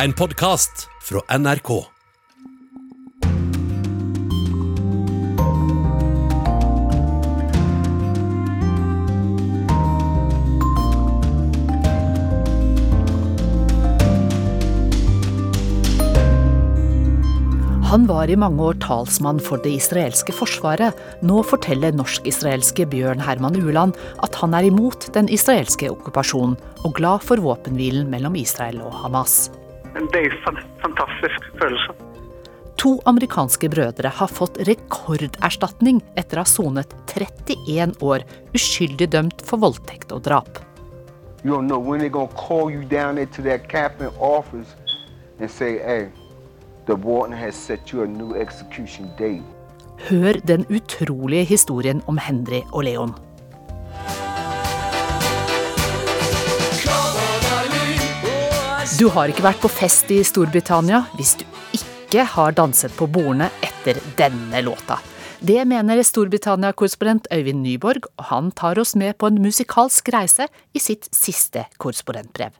En podkast fra NRK. Han var i mange år talsmann for det israelske forsvaret. Nå forteller norsk-israelske Bjørn Herman Uland at han er imot den israelske okkupasjonen, og glad for våpenhvilen mellom Israel og Hamas. Det er en fantastisk følelse. To amerikanske brødre har fått rekorderstatning etter å ha sonet 31 år uskyldig dømt for voldtekt og drap. You don't know when they're gonna call you down into that captain office and say, hey, the warden has set you a new execution date. Hør den utrolige historien om Henry og Leon. Du har ikke vært på fest i Storbritannia hvis du ikke har danset på bordene etter denne låta. Det mener Storbritannia-korrespondent Øyvind Nyborg, og han tar oss med på en musikalsk reise i sitt siste korrespondentbrev.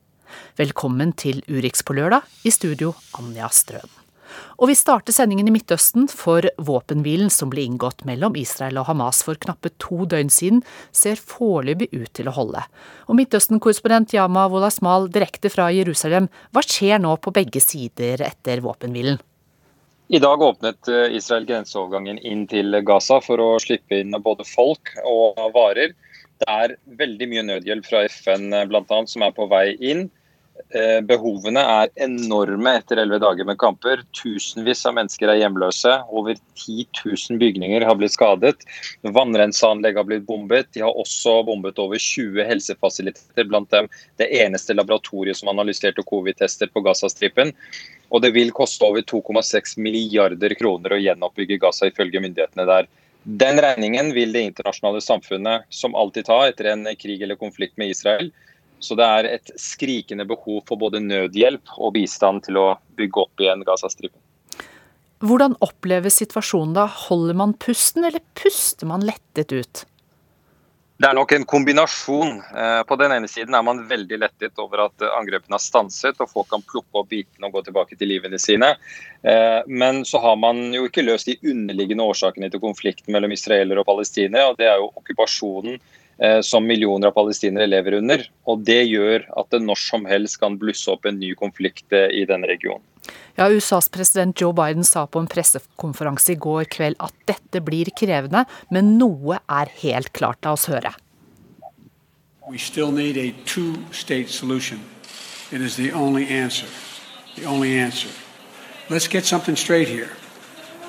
Velkommen til Urix på lørdag, i studio Anja Strøen. Og vi starter sendingen i Midtøsten, for våpenhvilen som ble inngått mellom Israel og Hamas for knappe to døgn siden, ser foreløpig ut til å holde. Og Midtøsten-korrespondent Yama Wolasmal direkte fra Jerusalem, hva skjer nå på begge sider etter våpenhvilen? I dag åpnet Israel grenseovergangen inn til Gaza for å slippe inn både folk og varer. Det er veldig mye nødhjelp fra FN blant annet, som er på vei inn. Behovene er enorme etter elleve dager med kamper. Tusenvis av mennesker er hjemløse. Over 10 000 bygninger har blitt skadet. Vannrenseanlegg har blitt bombet. De har også bombet over 20 helsefasiliteter, blant dem det eneste laboratoriet som analyserte covid-tester på Gazastripen. Og det vil koste over 2,6 milliarder kroner å gjenoppbygge Gaza, ifølge myndighetene der. Den regningen vil det internasjonale samfunnet som alltid ta etter en krig eller konflikt med Israel. Så det er et skrikende behov for både nødhjelp og bistand til å bygge opp igjen Gazastripen. Hvordan oppleves situasjonen da? Holder man pusten, eller puster man lettet ut? Det er nok en kombinasjon. På den ene siden er man veldig lettet over at angrepene har stanset og folk kan plukke opp bitene og gå tilbake til livene sine. Men så har man jo ikke løst de underliggende årsakene til konflikten mellom israelere og palestinere. og Det er jo okkupasjonen som millioner av palestinere lever under. Og Det gjør at det når som helst kan blusse opp en ny konflikt i denne regionen. Ja, USAs president Joe Biden sa på en pressekonferanse i går kveld at dette blir krevende, men noe er helt klart. La oss høre. We still need a two-state solution. It is the only answer. The only answer. Let's get something straight here.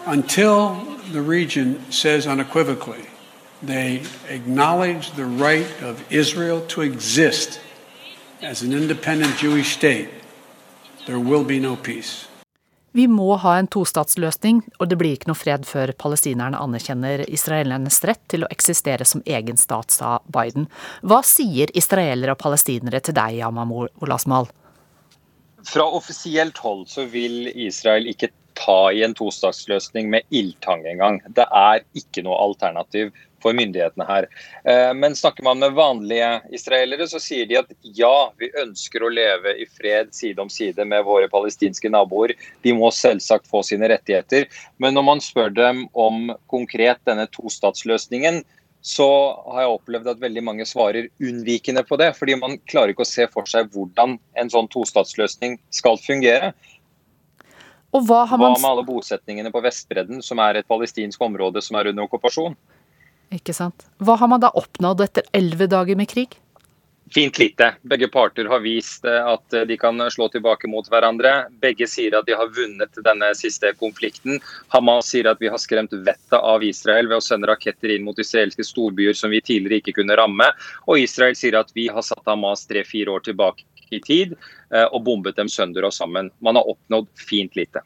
Until the region says unequivocally they acknowledge the right of Israel to exist as an independent Jewish state, there will be no peace. Vi må ha en tostatsløsning, og det blir ikke noe fred før palestinerne anerkjenner israelernes rett til å eksistere som egen stat, sa Biden. Hva sier israelere og palestinere til deg, Yamamor Olasmal? Fra offisielt hold så vil Israel ikke ta i en tostatsløsning med ildtang engang. Det er ikke noe alternativ for myndighetene her. Men snakker man med vanlige israelere, så sier de at ja, vi ønsker å leve i fred side om side med våre palestinske naboer. De må selvsagt få sine rettigheter. Men når man spør dem om konkret denne tostatsløsningen, så har jeg opplevd at veldig mange svarer unnvikende på det. Fordi man klarer ikke å se for seg hvordan en sånn tostatsløsning skal fungere. Og hva, har man... hva med alle bosetningene på Vestbredden, som er et palestinsk område som er under okkupasjon? Ikke sant. Hva har man da oppnådd etter elleve dager med krig? Fint lite. Begge parter har vist at de kan slå tilbake mot hverandre. Begge sier at de har vunnet denne siste konflikten. Hamas sier at vi har skremt vettet av Israel ved å sende raketter inn mot israelske storbyer som vi tidligere ikke kunne ramme. Og Israel sier at vi har satt Hamas tre-fire år tilbake i tid og bombet dem sønder og sammen. Man har oppnådd fint lite.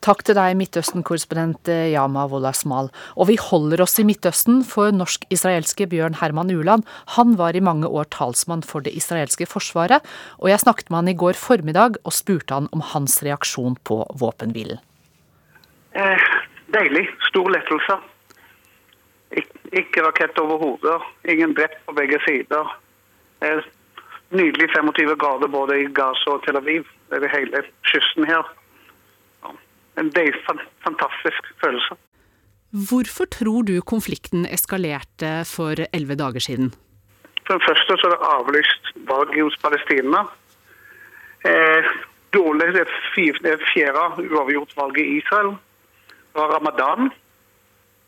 Takk til deg, Midtøsten-korrespondent Yama Wolasmal. Og vi holder oss i Midtøsten, for norsk-israelske Bjørn Herman Uland han var i mange år talsmann for det israelske forsvaret, og jeg snakket med han i går formiddag og spurte han om hans reaksjon på våpenhvilen. Eh, deilig. Stor lettelse. Ik ikke rakett over hodet. Ingen drept på begge sider. Eh, nydelig 25 grader både i Gaza og Tel Aviv. Det er hele kysten her. Ja, en fantastisk følelse. Hvorfor tror du konflikten eskalerte for elleve dager siden? For det første så er det avlyst valg hos Palestina. Eh, dårlig, det fjerde uavgjort valget i Israel. Det var ramadan.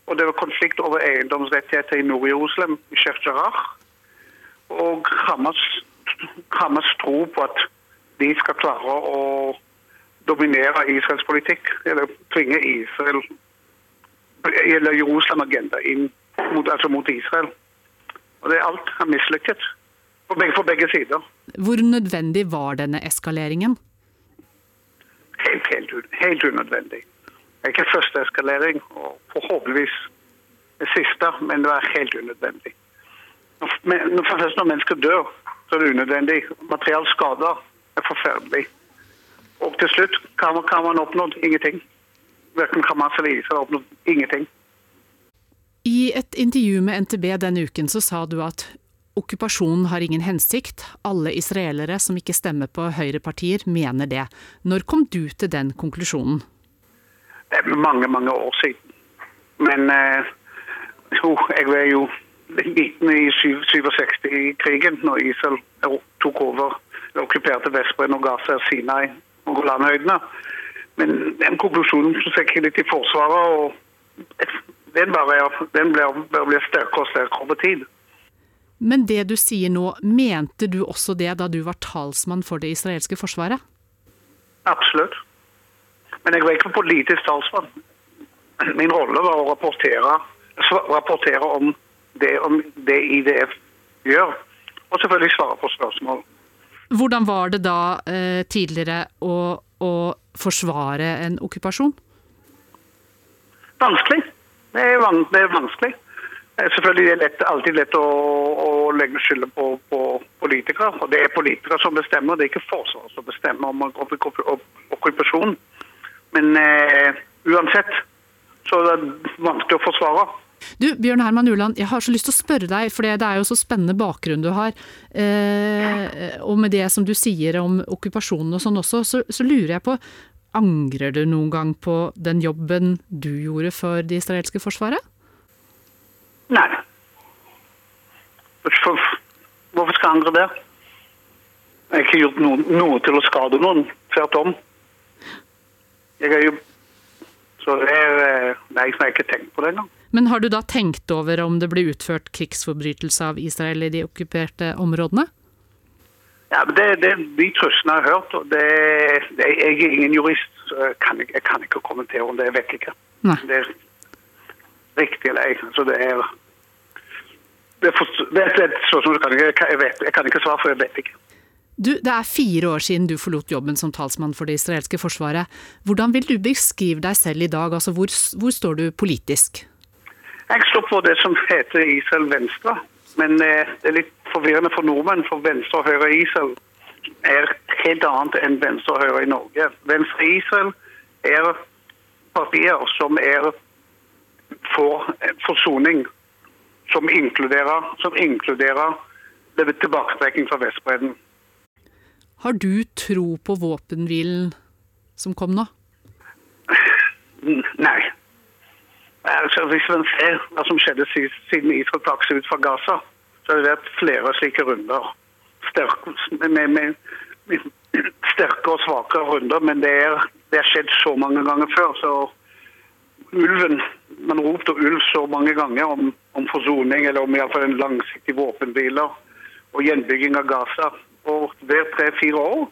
Og det var konflikt over eiendomsrettigheter i Nord-Jerusalem, i Sheikh Jarrah. Og Hamas, Hamas tro på at de skal klare å dominere Israels politikk, eller tvinge Israel eller Jerusalem-agenda inn mot, altså mot Israel. Og det er Alt har mislykket for begge, for begge sider. Hvor nødvendig var denne eskaleringen? Helt, helt, helt unødvendig. Det er ikke første eskalering, og forhåpentligvis det siste, men det er helt unødvendig. Når, når mennesker dør, så er det unødvendig. Materiell skader er forferdelig. Og til slutt, hva har man oppnådd? Ingenting. Verken Hamas eller Israel har oppnådd ingenting. I et intervju med NTB denne uken så sa du at okkupasjonen har ingen hensikt. Alle israelere som ikke stemmer på høyrepartier, mener det. Når kom du til den konklusjonen? Det er mange, mange år siden. Men eh, jo, jeg var jo liten i 67-krigen, når Israel tok over okkuperte Vestbredden og Gaza, Sinai og Golanhøydene. Men den konklusjonen jeg litt i Forsvaret, og den, bare, den ble, ble sterkere og sterkere over tid. Men det du sier nå, mente du også det da du var talsmann for det israelske forsvaret? Absolutt. Men jeg var ikke politisk talsmann. Min rolle var å rapportere, rapportere om, det, om det IDF gjør, og selvfølgelig svare på spørsmål. Hvordan var det da eh, tidligere å, å, forsvare en okkupasjon? Vanskelig. Det er, van, det er vanskelig. Selvfølgelig er det lett, alltid lett å, å legge skylda på, på, politikere. og Det er politikere som bestemmer, det er ikke Forsvaret som bestemmer om okkupasjon. Men eh, uansett så det vanskelig å forsvare. Du, Bjørn Herman Uland, jeg har så lyst til å spørre deg, for det er jo så spennende bakgrunn du har. Eh, og med det som du sier om okkupasjonen og sånn også, så, så, lurer jeg på Angrer du noen gang på den jobben du gjorde for det israelske forsvaret? Nei. Hvorfor, hvorfor skal jeg angre det? Jeg har ikke gjort noe, noe til å skade noen. Tvert om. Jeg har jo Så det er Nei, jeg har ikke tenkt på det engang. Men har du da tenkt over om det ble utført krigsforbrytelse av Israel i de okkuperte områdene? Ja, men det, det De truslene jeg har hørt, og det, det, jeg er ingen jurist, så jeg kan, jeg kan ikke kommentere om det. Jeg vet ikke. Nei. Det er riktig eller ei. Så det er det er, for, det er et spørsmål jeg, jeg, vet, jeg kan ikke svare, for jeg vet ikke. Du, det er fire år siden du forlot jobben som talsmann for det israelske forsvaret. Hvordan vil du beskrive deg selv i dag? Altså, hvor, hvor står du politisk? Jeg står på det som heter Israel Venstre. Men eh, det er litt forvirrende for nordmenn, for venstre og høyre i Israel er helt annet enn venstre og høyre i Norge. Venstre i Israel er partier som er for forsoning, som inkluderer, som inkluderer tilbaketrekking fra Vestbredden. Har du tro på våpenhvilen som kom nå? Nei. Altså, hvis man ser hva som skjedde siden Israel trakk seg ut fra Gaza, så har det vært flere slike runder. Sterke, med, med, med, sterke og svake runder, men det er, det har skjedd så mange ganger før. så ulven, Man ropte ulv så mange ganger om, om forsoning, eller om iallfall en langsiktig våpenhvile og gjenbygging av Gaza. Og hver tre-fire år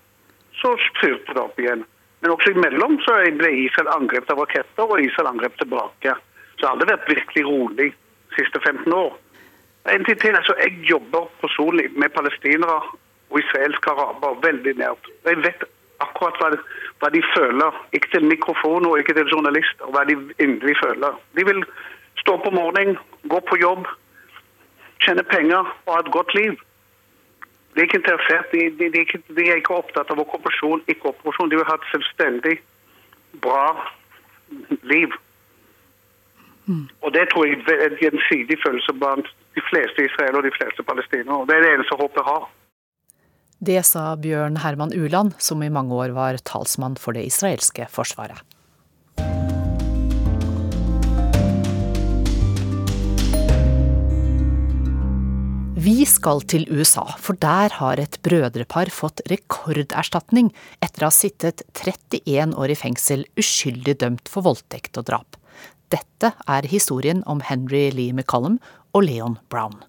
så fyrte det opp igjen. Men også imellom så ble Israel angrepet av raketter, og Israel angrep tilbake. Så har det vært virkelig rolig de siste 15 år. En ting til, altså Jeg jobber personlig med palestinere og israelske arabere veldig nært. Jeg vet akkurat hva, hva, de føler. Ikke til mikrofon og ikke til journalister. Hva de inderlig føler. De vil stå på morgenen, gå på jobb, tjene penger og ha et godt liv. De er ikke interessert. De, de, de, de, er ikke opptatt av okkupasjon, ikke okkupasjon. De vil ha et selvstendig, bra liv. Mm. Og Det tror jeg er en gjensidig følelse blant de fleste israelere og de fleste palestinere. Det er det eneste håpet har. Det sa Bjørn Herman Uland, som i mange år var talsmann for det israelske forsvaret. Vi skal til USA, for der har et brødrepar fått rekorderstatning etter å ha sittet 31 år i fengsel uskyldig dømt for voldtekt og drap. Dette er historien om Henry Lee McCollum og Leon Brown.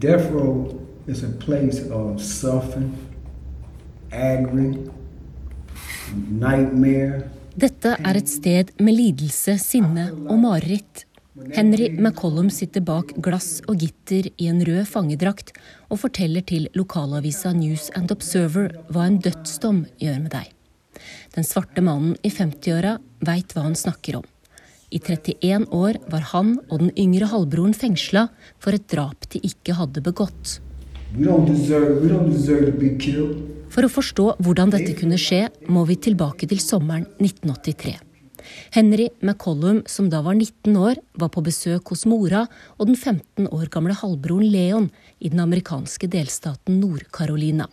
Death row is a place of suffering, agony, nightmare. Dette er et sted med lidelse, sinne og mareritt. Henry McCollum sitter bak glass og gitter i en rød fangedrakt og forteller til lokalavisa News and Observer hva en dødsdom gjør med deg. Den svarte mannen i 50-åra veit hva han snakker om. I 31 år var han og den yngre halvbroren fengsla for et drap de ikke hadde begått. For å forstå hvordan dette kunne skje, må vi tilbake til sommeren 1983. Henry McCollum, som da var 19 år, var på besøk hos mora og den 15 år gamle halvbroren Leon i den amerikanske delstaten Nord-Carolina.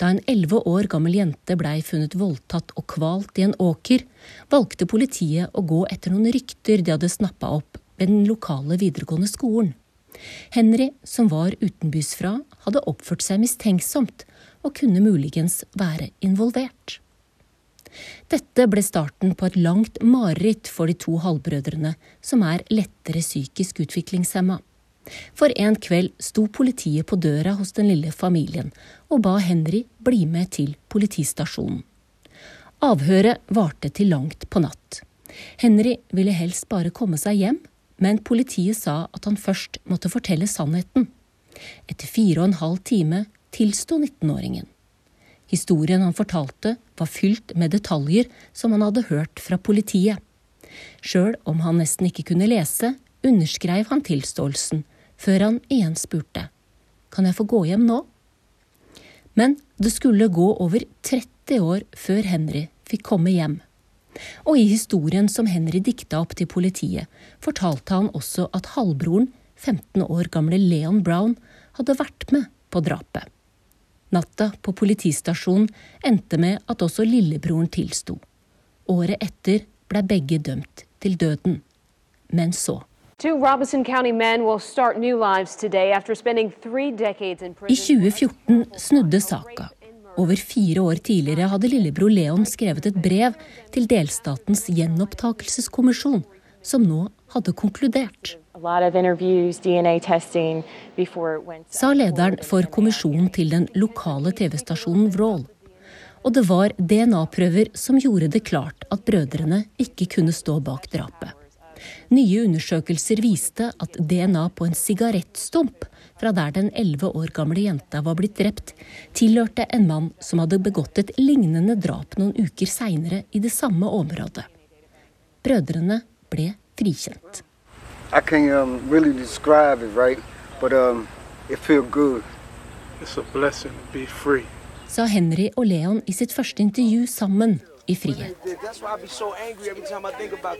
Da en 11 år gammel jente blei funnet voldtatt og kvalt i en åker, valgte politiet å gå etter noen rykter de hadde snappa opp ved den lokale videregående skolen. Henry, som var utenbys fra, hadde oppført seg mistenksomt og kunne muligens være involvert. Dette ble starten på et langt mareritt for de to halvbrødrene, som er lettere psykisk utviklingshemma. For en kveld sto politiet på døra hos den lille familien og ba Henry bli med til politistasjonen. Avhøret varte til langt på natt. Henry ville helst bare komme seg hjem, men politiet sa at han først måtte fortelle sannheten. Etter fire og en halv time tilsto 19-åringen. Historien han fortalte, var fylt med detaljer som han hadde hørt fra politiet. Sjøl om han nesten ikke kunne lese, underskrev han tilståelsen, før han igjen spurte Kan jeg få gå hjem nå? Men det skulle gå over 30 år før Henry fikk komme hjem. Og i historien som Henry dikta opp til politiet, fortalte han også at halvbroren, 15 år gamle Leon Brown, hadde vært med på drapet. Natta på politistasjonen endte med at også lillebroren tilsto. Året etter ble begge dømt til døden. Men så. I 2014 snudde saka. Over fire år tidligere hadde lillebror Leon skrevet et brev til delstatens gjenopptakelseskommisjon, som nå hadde konkludert. Sa lederen for kommisjonen til den lokale TV-stasjonen Vrål. Og det var DNA-prøver som gjorde det klart at brødrene ikke kunne stå bak drapet. Nye undersøkelser viste at DNA på en sigarettstump fra der den elleve år gamle jenta var blitt drept, tilhørte en mann som hadde begått et lignende drap noen uker seinere i det samme området. Brødrene ble frikjent. I can't um, really describe it, right? But um, it feels good. It's a blessing to be free. Sa Henry og Leon i sitt første intervju sammen i frihet.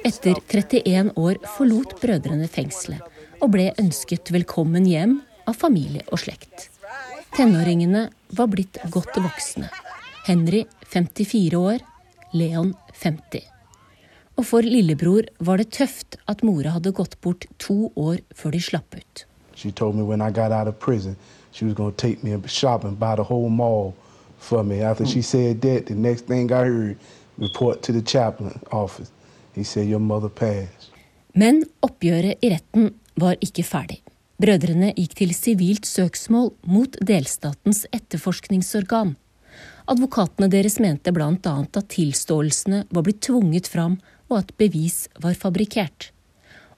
Etter 31 år forlot brødrene fengselet og ble ønsket velkommen hjem av familie og slekt. Tenåringene var blitt godt voksne. Henry 54 år, Leon 50. Og for lillebror var det tøft at mora hadde gått bort to år før de slapp ut. She told me when I got out of prison, she was going to take me shopping, buy the whole mall for me. After she said that, the next thing I heard, report to the chaplain office. He said your mother passed. Men oppgjøret i retten var ikke ferdig. Brødrene gikk til sivilt søksmål mot delstatens etterforskningsorgan. Advokatene deres mente bl.a. at tilståelsene var blitt tvunget fram og at bevis var fabrikkert.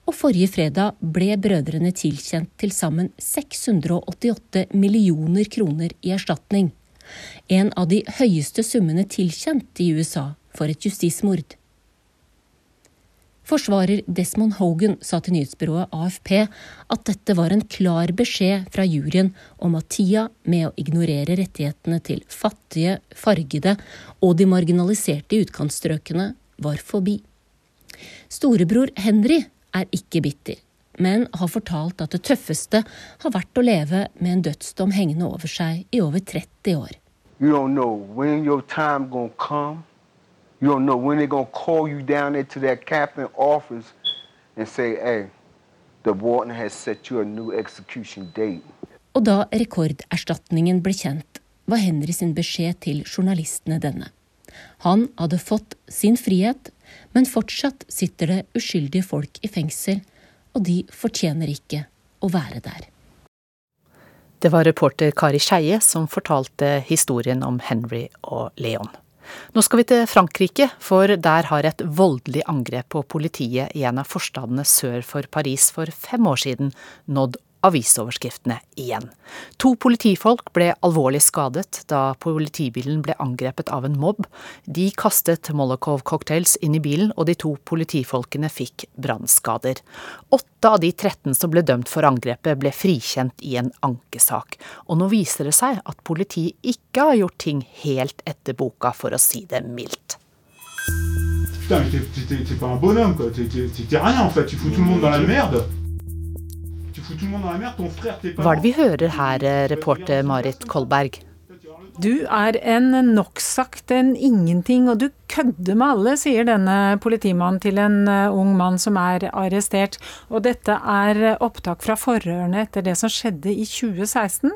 Og forrige fredag ble brødrene tilkjent til sammen 688 millioner kroner i erstatning. En av de høyeste summene tilkjent i USA for et justismord. Forsvarer Desmond Hogan sa til nyhetsbyrået AFP at dette var en klar beskjed fra juryen om at tida med å ignorere rettighetene til fattige, fargede og de marginaliserte i utkantstrøkene var forbi. Storebror Henry er ikke bitter. men har fortalt at det tøffeste har vært å leve med en dødsdom hengende over seg i over 30 år. You don't know when your time gonna come. You don't know when they're gonna call you down into that captain office and say, hey, the warden has set you a new execution date. Og da rekorderstatningen ble kjent, var Henry sin beskjed til journalistene denne. Han hadde fått sin frihet, men fortsatt sitter det uskyldige folk i fengsel, og de fortjener ikke å være der. Det var reporter Kari Skeie som fortalte historien om Henry og Leon. Nå skal vi til Frankrike, for der har et voldelig angrep på politiet i en av forstadene sør for Paris for fem år siden nådd avisoverskriftene igjen. To politifolk ble alvorlig skadet da politibilen ble angrepet av en mobb. De kastet Molokov-cocktails inn i bilen, og de to politifolkene fikk brannskader. Åtte av de 13 som ble dømt for angrepet, ble frikjent i en ankesak. Og nå viser det seg at politiet ikke har gjort ting helt etter boka, for å si det mildt. Putain, t'es pas un bonhomme, quoi. T'es rien, en fait. Tu fous tout le. Hva er det vi hører her, eh, reporter Marit Kolberg? Du er en noksagt en ingenting, og du kødder med alle, sier denne politimannen til en eh, ung mann som er arrestert. Og dette er opptak fra forhørene etter det som skjedde i 2016.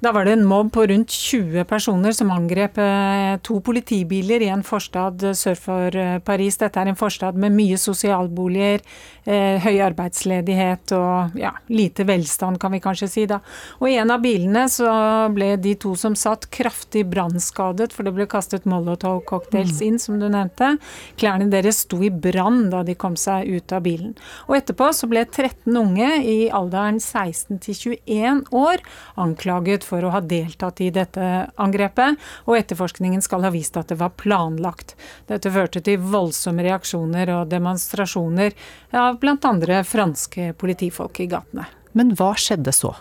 Da var det en mobb på rundt 20 personer som angrep eh, to politibiler i en forstad sør for eh, Paris. Dette er en forstad med mye sosialboliger, høy arbeidsledighet og ja, lite velstand, kan vi kanskje si. da. Og i en av bilene så ble de to som satt, kraftig brannskadet, for det ble kastet Molotov-cocktails mm. inn, som du nevnte. Klærne deres sto i brann da de kom seg ut av bilen. Og etterpå så ble 13 unge i alderen 16 til 21 år anklaget for å ha deltatt i dette angrepet, og etterforskningen skal ha vist at det var planlagt. Dette førte til voldsomme reaksjoner og demonstrasjoner av bl.a. franske politifolk i gatene. Men hva skjedde så?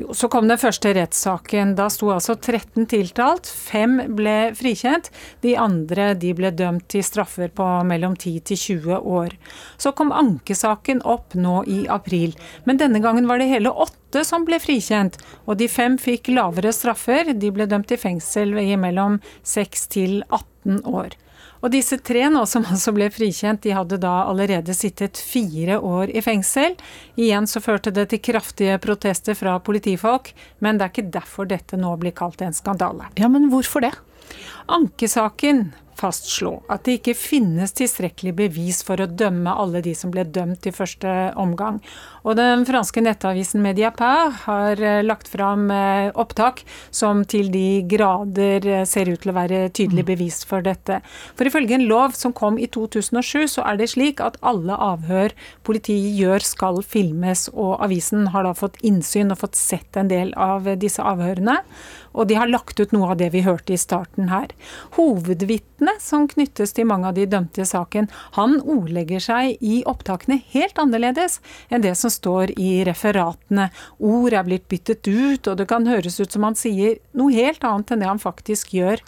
Jo, så kom den første rettssaken. Da sto altså 13 tiltalt. Fem ble frikjent. De andre de ble dømt til straffer på mellom 10 til 20 år. Så kom ankesaken opp nå i april. Men denne gangen var det hele åtte som ble frikjent. Og de fem fikk lavere straffer. De ble dømt til fengsel i mellom 6 til 18 år. Og disse tre nå som altså ble frikjent, de hadde da allerede sittet fire år i fengsel. Igjen så førte det til kraftige protester fra politifolk, men det er ikke derfor dette nå blir kalt en skandale. Ja, men hvorfor det? Ankesaken fastslå at det ikke finnes tilstrekkelig bevis for å dømme alle de som ble dømt i første omgang. Og den franske nettavisen Mediapart har eh, lagt fram eh, opptak som til de grader eh, ser ut til å være tydelig mm. bevis for dette. For ifølge en lov som kom i 2007, så er det slik at alle avhør politiet gjør skal filmes, og avisen har da fått innsyn og fått sett en del av disse avhørene. Og de har lagt ut noe av det vi hørte i starten her. Hovedvitnet som knyttes til mange av de dømte i saken, han ordlegger seg i opptakene helt annerledes enn det som står i referatene. Ord er blitt byttet ut, og det kan høres ut som han sier noe helt annet enn det han faktisk gjør.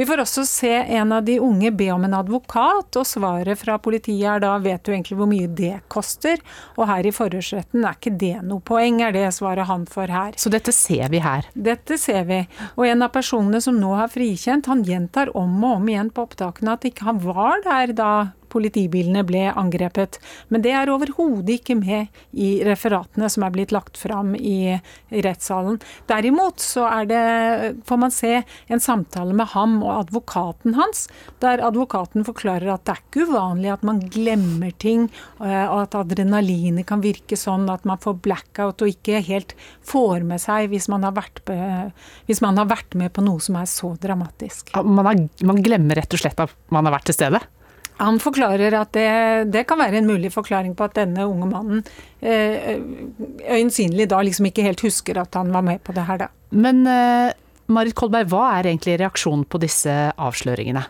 Vi får også se en av de unge be om en advokat, og svaret fra politiet er da vet du egentlig hvor mye det koster? Og her i forhørsretten er ikke det noe poeng, er det svaret han får her. Så dette ser vi her? Dette ser vi. Og en av personene som nå har frikjent, han gjentar om og om igjen på opptakene at ikke han var der da politibilene ble angrepet. Men det er overhodet ikke med i referatene som er blitt lagt fram i, rettssalen. Derimot så er det, får man se en samtale med ham og advokaten hans, der advokaten forklarer at det er ikke uvanlig at man glemmer ting, eh, og at adrenalinet kan virke sånn at man får blackout og ikke helt får med seg hvis man har vært, hvis man har vært med på noe som er så dramatisk. Man, er, man glemmer rett og slett at man har vært til stede? Han forklarer at det, det, kan være en mulig forklaring på at denne unge mannen eh, øyensynlig da liksom ikke helt husker at han var med på det her, da. Men eh, Marit Kolberg, hva er egentlig reaksjonen på disse avsløringene?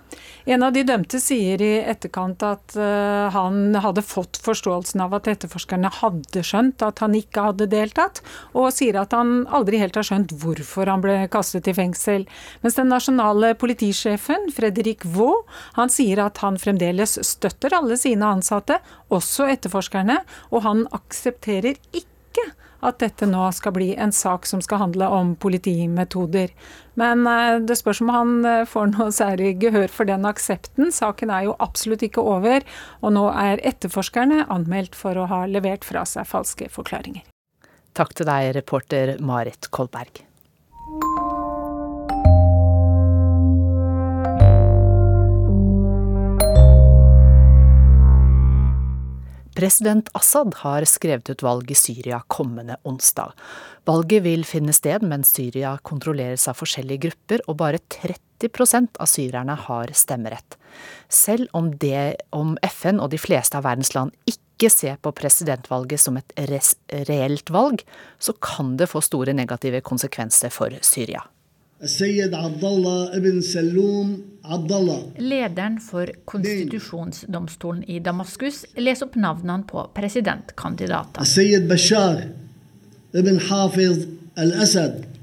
En av de dømte sier i etterkant at uh, han hadde fått forståelsen av at etterforskerne hadde skjønt at han ikke hadde deltatt, og sier at han aldri helt har skjønt hvorfor han ble kastet i fengsel. Mens den nasjonale politisjefen, Fredrik Vaux, han sier at han fremdeles støtter alle sine ansatte, også etterforskerne, og han aksepterer ikke at dette nå skal bli en sak som skal handle om politimetoder. Men eh, det spørs om han eh, får noe særlig gehør for den aksepten. Saken er jo absolutt ikke over, og nå er etterforskerne anmeldt for å ha levert fra seg falske forklaringer. Takk til deg, reporter Marit Kolberg. President Assad har skrevet ut valg i Syria kommende onsdag. Valget vil finne sted mens Syria kontrolleres av forskjellige grupper, og bare 30% av syrerne har stemmerett. Selv om, det, om FN og de fleste av verdens land ikke ser på presidentvalget som et reelt valg, så kan det få store negative konsekvenser for Syria. Lederen for konstitusjonsdomstolen i Damaskus leser opp navnene på presidentkandidater.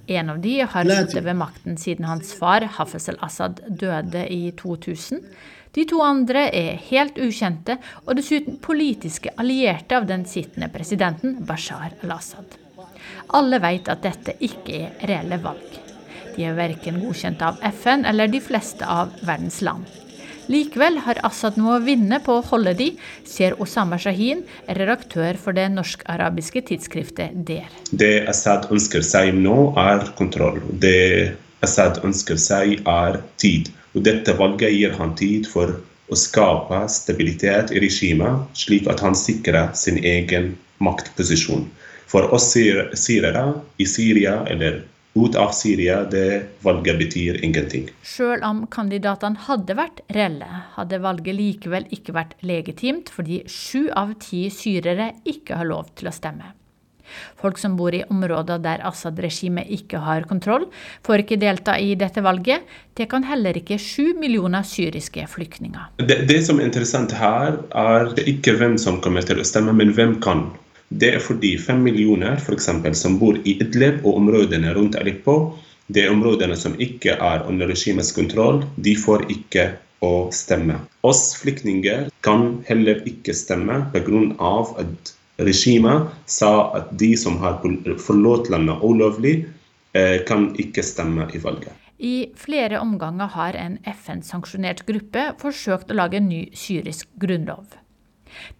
En av de har sittet ved makten siden hans far Hafez al-Assad døde i 2000. De to andre er helt ukjente, og dessuten politiske allierte av den sittende presidenten Bashar al-Assad. Alle vet at dette ikke er reelle valg. De er verken godkjent av FN eller de fleste av verdens land. Likevel har Assad noe å vinne på å holde de, sier Osama Shahin, redaktør for det norsk-arabiske tidsskriftet DER. Det Assad ønsker seg nå, er kontroll. Det Assad ønsker seg, er tid. Og dette valget gir han tid for å skape stabilitet i regimet, slik at han sikrer sin egen maktposisjon. For oss syrere i Syria eller ut av Syria, det valget betyr ingenting. Selv om kandidatene hadde vært reelle, hadde valget likevel ikke vært legitimt, fordi sju av ti syrere ikke har lov til å stemme. Folk som bor i områder der Assad-regimet ikke har kontroll, får ikke delta i dette valget. Det kan heller ikke sju millioner syriske flyktninger. Det, det som er interessant her, er ikke hvem som kommer til å stemme, men hvem kan. Det er fordi fem millioner for eksempel, som bor i Idlib og områdene rundt Aleppo, det er områdene som ikke er under regimets kontroll, de får ikke å stemme. Oss flyktninger kan heller ikke stemme pga. at regimet sa at de som har forlatt landet ulovlig, eh, kan ikke stemme i valget. I flere omganger har en FN-sanksjonert gruppe forsøkt å lage en ny syrisk grunnlov.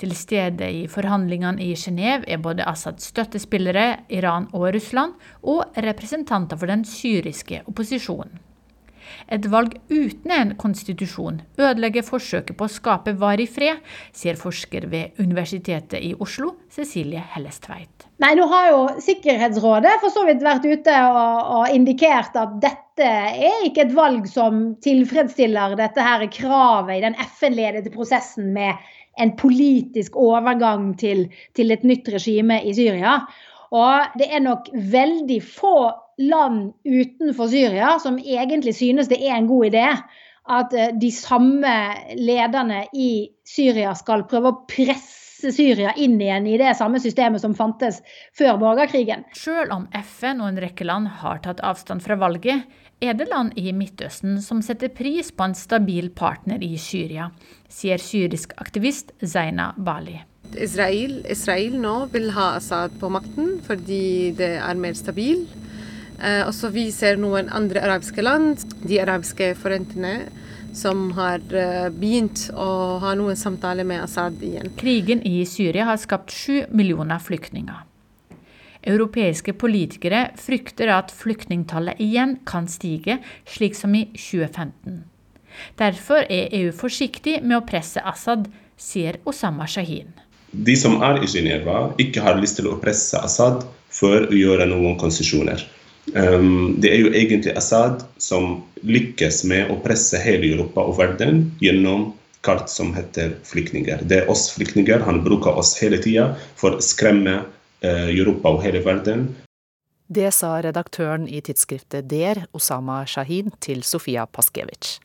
Til stede i forhandlingene i Genéve er både Assads støttespillere, Iran og Russland, og representanter for den syriske opposisjonen. Et valg uten en konstitusjon ødelegger forsøket på å skape varig fred, sier forsker ved Universitetet i Oslo, Cecilie Hellestveit. Nei, Nå har jo Sikkerhetsrådet for så vidt vært ute og, og, indikert at dette er ikke et valg som tilfredsstiller dette her kravet i den FN-ledede prosessen med en politisk overgang til, til et nytt regime i Syria. Og det er nok veldig få land utenfor Syria som egentlig synes det er en god idé at eh, de samme lederne i Syria skal prøve å presse Syria inn igjen i det samme systemet som fantes før borgerkrigen. Selv om FN og en rekke land har tatt avstand fra valget, er det land i Midtøsten som setter pris på en stabil partner i Syria, sier syrisk aktivist Zaina Bali. Israel, Israel nå vil ha Assad på makten fordi det er mer stabil. Eh, også vi ser noen andre arabiske land, de arabiske forentene, som har eh, begynt å ha noen samtaler med Assad igjen. Krigen i Syria har skapt sju millioner flyktninger. Europeiske politikere frykter at flyktningtallet igjen kan stige, slik som i 2015. Derfor er EU forsiktig med å presse Assad, sier Osama Shahin. De som er i Geneva, ikke har lyst til å presse Assad for å gjøre noen konsesjoner. Um, det er jo egentlig Assad som lykkes med å presse hele Europa og verden gjennom kart som heter flyktninger. Det er oss flyktninger. Han bruker oss hele tida for å skremme Europa og hele verden. Det sa redaktøren i tidsskriftet Der, Osama Shahin, til Sofia Paskevitsj.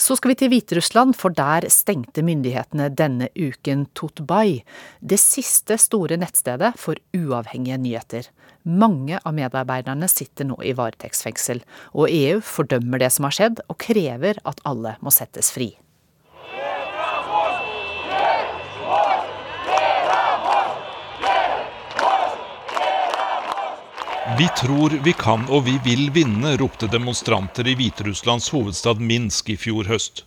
Så skal vi til Hviterussland, for der stengte myndighetene denne uken Totbai, det siste store nettstedet for uavhengige nyheter. Mange av medarbeiderne sitter nå i varetektsfengsel, og EU fordømmer det som har skjedd, og krever at alle må settes fri. Vi tror vi kan og vi vil vinne, ropte demonstranter i Hviterusslands hovedstad Minsk i fjor høst.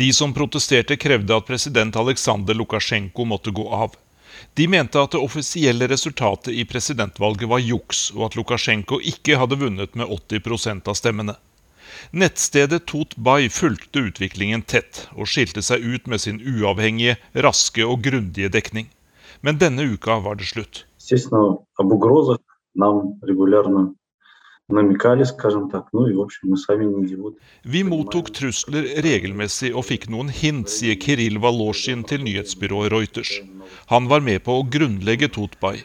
De som protesterte, krevde at president Aleksandr Lukasjenko måtte gå av. De mente at det offisielle resultatet i presidentvalget var juks, og at Lukasjenko ikke hadde vunnet med 80% av stemmene. Nettstedet Totbay fulgte utviklingen tett, og skilte seg ut med sin uavhengige, raske og grundige dekning. Men denne uka var det slutt нам регулярно намекали, скажем так. Ну и, в общем, мы сами не идиоты. Vi mottok trusler regelmessig og fikk noen hint, sier Kiril Valosjin til nyhetsbyrået Reuters. Han var med på å grunnlegge Totbai.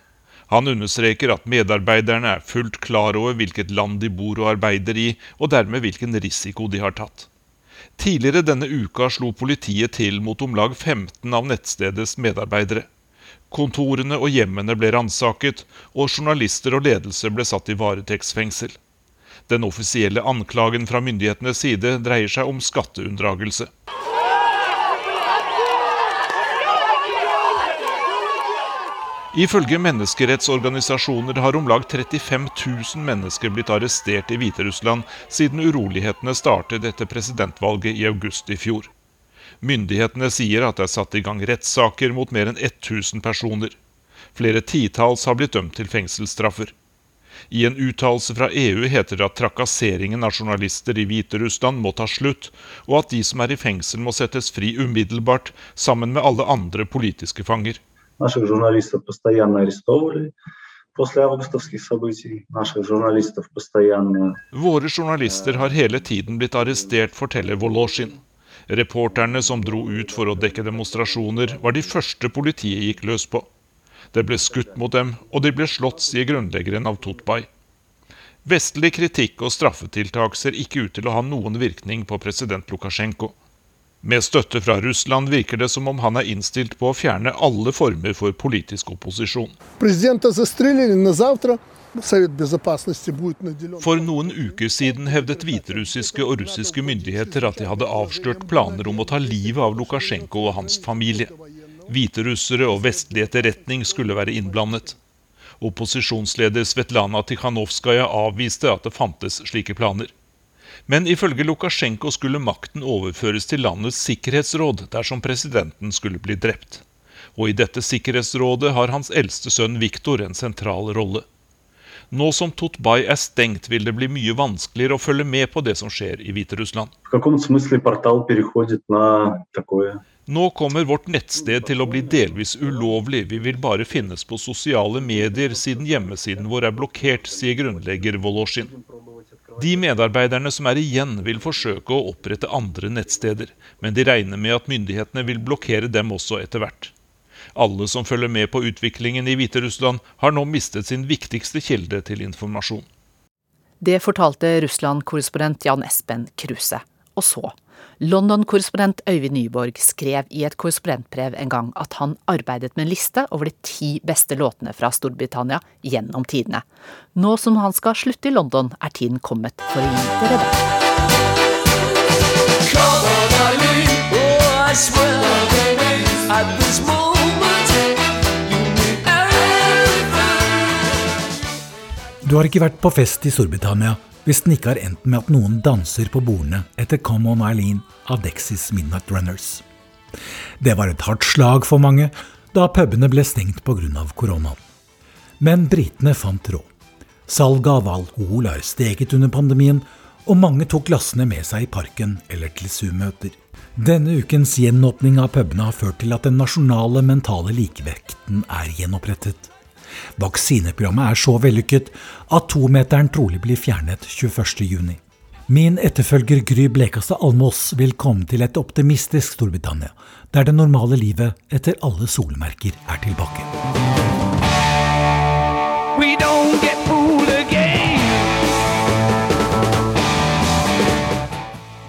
Han understreker at medarbeiderne er fullt klar over hvilket land de bor og arbeider i, og dermed hvilken risiko de har tatt. Tidligere denne uka slo politiet til mot om lag 15 av nettstedets medarbeidere. Kontorene og hjemmene ble ransaket, og journalister og ledelse ble satt i varetektsfengsel. Den offisielle anklagen fra myndighetenes side dreier seg om skatteunndragelse. Ifølge menneskerettsorganisasjoner har om lag 35 000 mennesker blitt arrestert i Hviterussland siden urolighetene startet etter presidentvalget i august i fjor. Myndighetene sier at det er satt i gang rettssaker mot mer enn 1000 personer. Flere titalls har blitt dømt til fengselsstraffer. I en uttalelse fra EU heter det at trakasseringen av journalister i Hviterussland må ta slutt, og at de som er i fengsel må settes fri umiddelbart, sammen med alle andre politiske fanger. Våre journalister har hele tiden blitt arrestert, forteller Volosjin. Reporterne som dro ut for å dekke demonstrasjoner, var de første politiet gikk løs på. Det ble skutt mot dem, og de ble slått, sier grunnleggeren av Totbay. Vestlig kritikk og straffetiltak ser ikke ut til å ha noen virkning på president Lukasjenko. Med støtte fra Russland virker det som om han er innstilt på å fjerne alle former for politisk opposisjon. For noen uker siden hevdet hviterussiske og russiske myndigheter at de hadde avslørt planer om å ta livet av Lukasjenko og hans familie. Hviterussere og vestlig etterretning skulle være innblandet. Opposisjonsleder Svetlana Tikhanovskaja avviste at det fantes slike planer. Men ifølge Lukasjenko skulle makten overføres til landets sikkerhetsråd dersom presidenten skulle bli drept. Og i dette sikkerhetsrådet har hans eldste sønn Viktor en sentral rolle. Nå som Tutbay er stengt, vil det bli mye vanskeligere å følge med på det som skjer i Hviterussland. Nå kommer vårt nettsted til å bli delvis ulovlig. Vi vil bare finnes på sosiale medier siden hjemmesiden vår er blokkert, sier grunnlegger Volosjin. De medarbeiderne som er igjen, vil forsøke å opprette andre nettsteder, men de regner med at myndighetene vil blokkere dem også etter hvert. Alle som følger med på utviklingen i Hviterussland, har nå mistet sin viktigste kilde til informasjon. Det fortalte Russland-korrespondent Jan Espen Kruse. Og så. London-korrespondent Øyvind Nyborg skrev i et korrespondentbrev en gang at han arbeidet med en liste over de ti beste låtene fra Storbritannia gjennom tidene. Nå som han skal slutte i London, er tiden kommet for å gi dere det. Du har ikke vært på fest i Storbritannia hvis den ikke har endt med at noen danser på bordene etter Come On Eileen av Dexys Midnight Runners. Det var et hardt slag for mange da pubene ble stengt pga. koronaen. Men britene fant råd. Salget av alkohol har steget under pandemien, og mange tok glassene med seg i parken eller til Zoom-møter. Denne ukens gjenåpning av pubene har ført til at den nasjonale mentale likevekten er gjenopprettet. Vaksineprogrammet er så vellykket at tometeren trolig blir fjernet 21.6. Min etterfølger Gry Blekastad Almås vil komme til et optimistisk Storbritannia, der det normale livet etter alle solmerker er tilbake.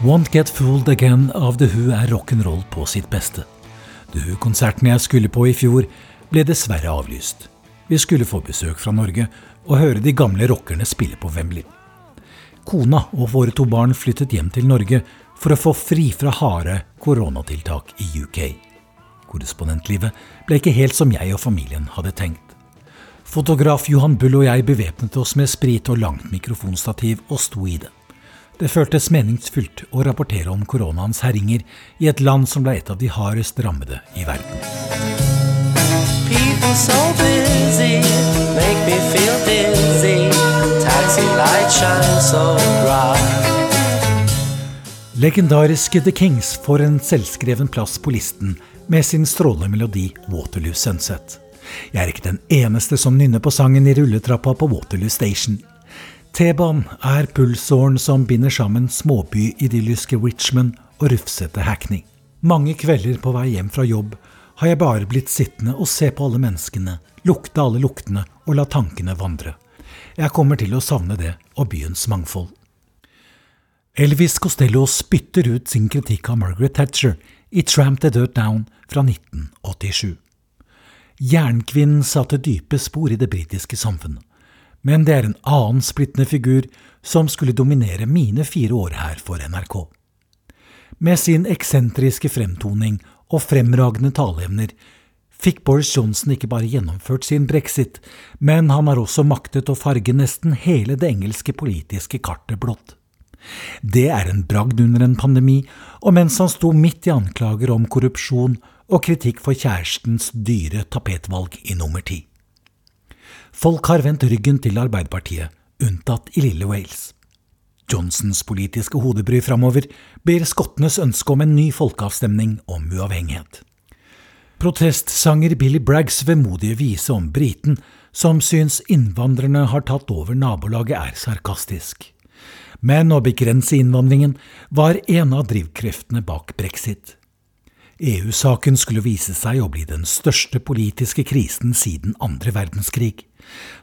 Won't Get Fooled Again av The Who er rock'n'roll på sitt beste. The Who-konserten jeg skulle på i fjor, ble dessverre avlyst. Vi skulle få besøk fra Norge og høre de gamle rockerne spille på Wembley. Kona og våre to barn flyttet hjem til Norge for å få fri fra harde koronatiltak i UK. Korrespondentlivet ble ikke helt som jeg og familien hadde tenkt. Fotograf Johan Bull og jeg bevæpnet oss med sprit og langt mikrofonstativ og sto i det. Det føltes meningsfylt å rapportere om koronaens herjinger i et land som ble et av de hardest rammede i verden. So busy, so Legendariske The Kings får en selvskreven plass på listen med sin strålende melodi Waterloo Sunset. Jeg er ikke den eneste som nynner på sangen i rulletrappa på Waterloo Station. T-banen er pulsåren som binder sammen småbyidylliske Richmond og rufsete Hackney. Mange kvelder på vei hjem fra jobb har jeg bare blitt sittende og se på alle menneskene, lukte alle luktene og la tankene vandre. Jeg kommer til å savne det og byens mangfold. Elvis Costello spytter ut sin kritikk av Margaret Thatcher i Tramp the Dirt Down fra 1987. Jernkvinnen satte dype spor i det britiske samfunnet men det er en annen splittende figur som skulle dominere mine fire år her for NRK. Med sin eksentriske fremtoning og fremragende taleevner fikk Boris Johnson ikke bare gjennomført sin brexit, men han har også maktet å farge nesten hele det engelske politiske kartet blått. Det er en bragd under en pandemi, og mens han sto midt i anklager om korrupsjon og kritikk for kjærestens dyre tapetvalg i nummer ti. Folk har vendt ryggen til Arbeiderpartiet, unntatt i lille Wales. Johnsons politiske hodebry framover ber skottenes ønske om en ny folkeavstemning om uavhengighet. Protestsanger Billy Braggs vemodige vise om briten som syns innvandrerne har tatt over nabolaget, er sarkastisk. Men å begrense innvandringen var en av drivkreftene bak brexit. EU-saken skulle vise seg å bli den største politiske krisen siden andre verdenskrig.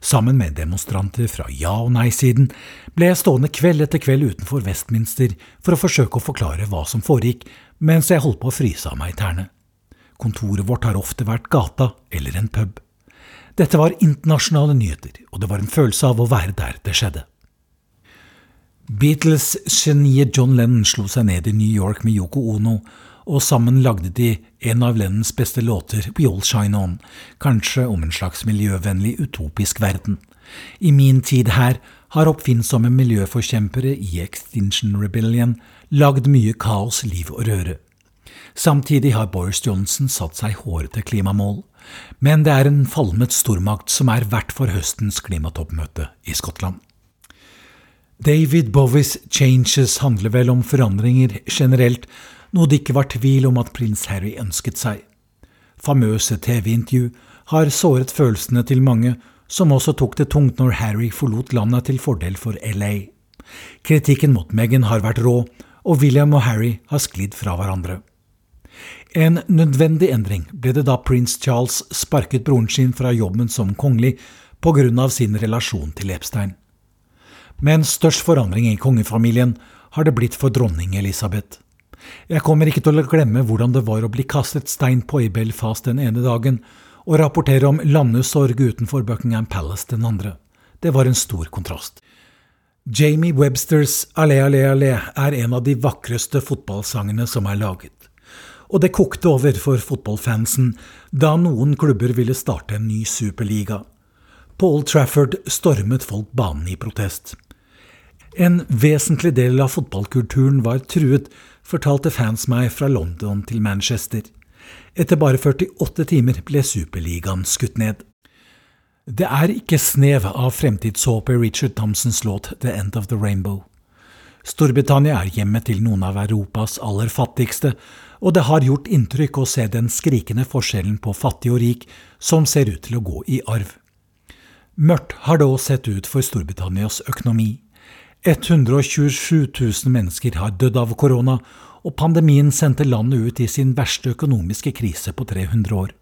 Sammen med demonstranter fra ja- og nei-siden ble jeg stående kveld etter kveld utenfor Westminster for å forsøke å forklare hva som foregikk, mens jeg holdt på å fryse av meg tærne. Kontoret vårt har ofte vært gata eller en pub. Dette var internasjonale nyheter, og det var en følelse av å være der det skjedde. Beatles-geniet John Lennon slo seg ned i New York med Yoko Ono, og sammen lagde de en av Lennons beste låter, We All Shine On, kanskje om en slags miljøvennlig, utopisk verden. I min tid her har oppfinnsomme miljøforkjempere i Extinction Rebellion lagd mye kaos, liv og røre. Samtidig har Boris Johnson satt seg hårete klimamål, men det er en falmet stormakt som er verdt for høstens klimatoppmøte i Skottland. David Bowies Changes handler vel om forandringer generelt, noe det ikke var tvil om at prins Harry ønsket seg. Famøse TV-intervju har såret følelsene til mange, som også tok det tungt når Harry forlot landet til fordel for LA. Kritikken mot Meghan har vært rå, og William og Harry har sklidd fra hverandre. En nødvendig endring ble det da prins Charles sparket broren sin fra jobben som kongelig av sin relasjon til Epstein. Men størst forandring i kongefamilien har det blitt for dronning Elisabeth. Jeg kommer ikke til å glemme hvordan det var å bli kastet stein på i Belfast den ene dagen, og rapportere om landesorg utenfor Buckingham Palace den andre. Det var en stor kontrast. Jamie Websters Allé, allé, allé er en av de vakreste fotballsangene som er laget. Og det kokte over for fotballfansen da noen klubber ville starte en ny superliga. På Old Trafford stormet folk banen i protest. En vesentlig del av fotballkulturen var truet fortalte fans meg fra London til Manchester. Etter bare 48 timer ble Superligaen skutt ned. Det er ikke snev av fremtidshåp i Richard Thompsons låt The End of the Rainbow. Storbritannia er hjemmet til noen av Europas aller fattigste, og det har gjort inntrykk å se den skrikende forskjellen på fattig og rik som ser ut til å gå i arv. Mørkt har det òg sett ut for Storbritannias økonomi. 127 000 mennesker har dødd av korona, og pandemien sendte landet ut i sin verste økonomiske krise på 300 år.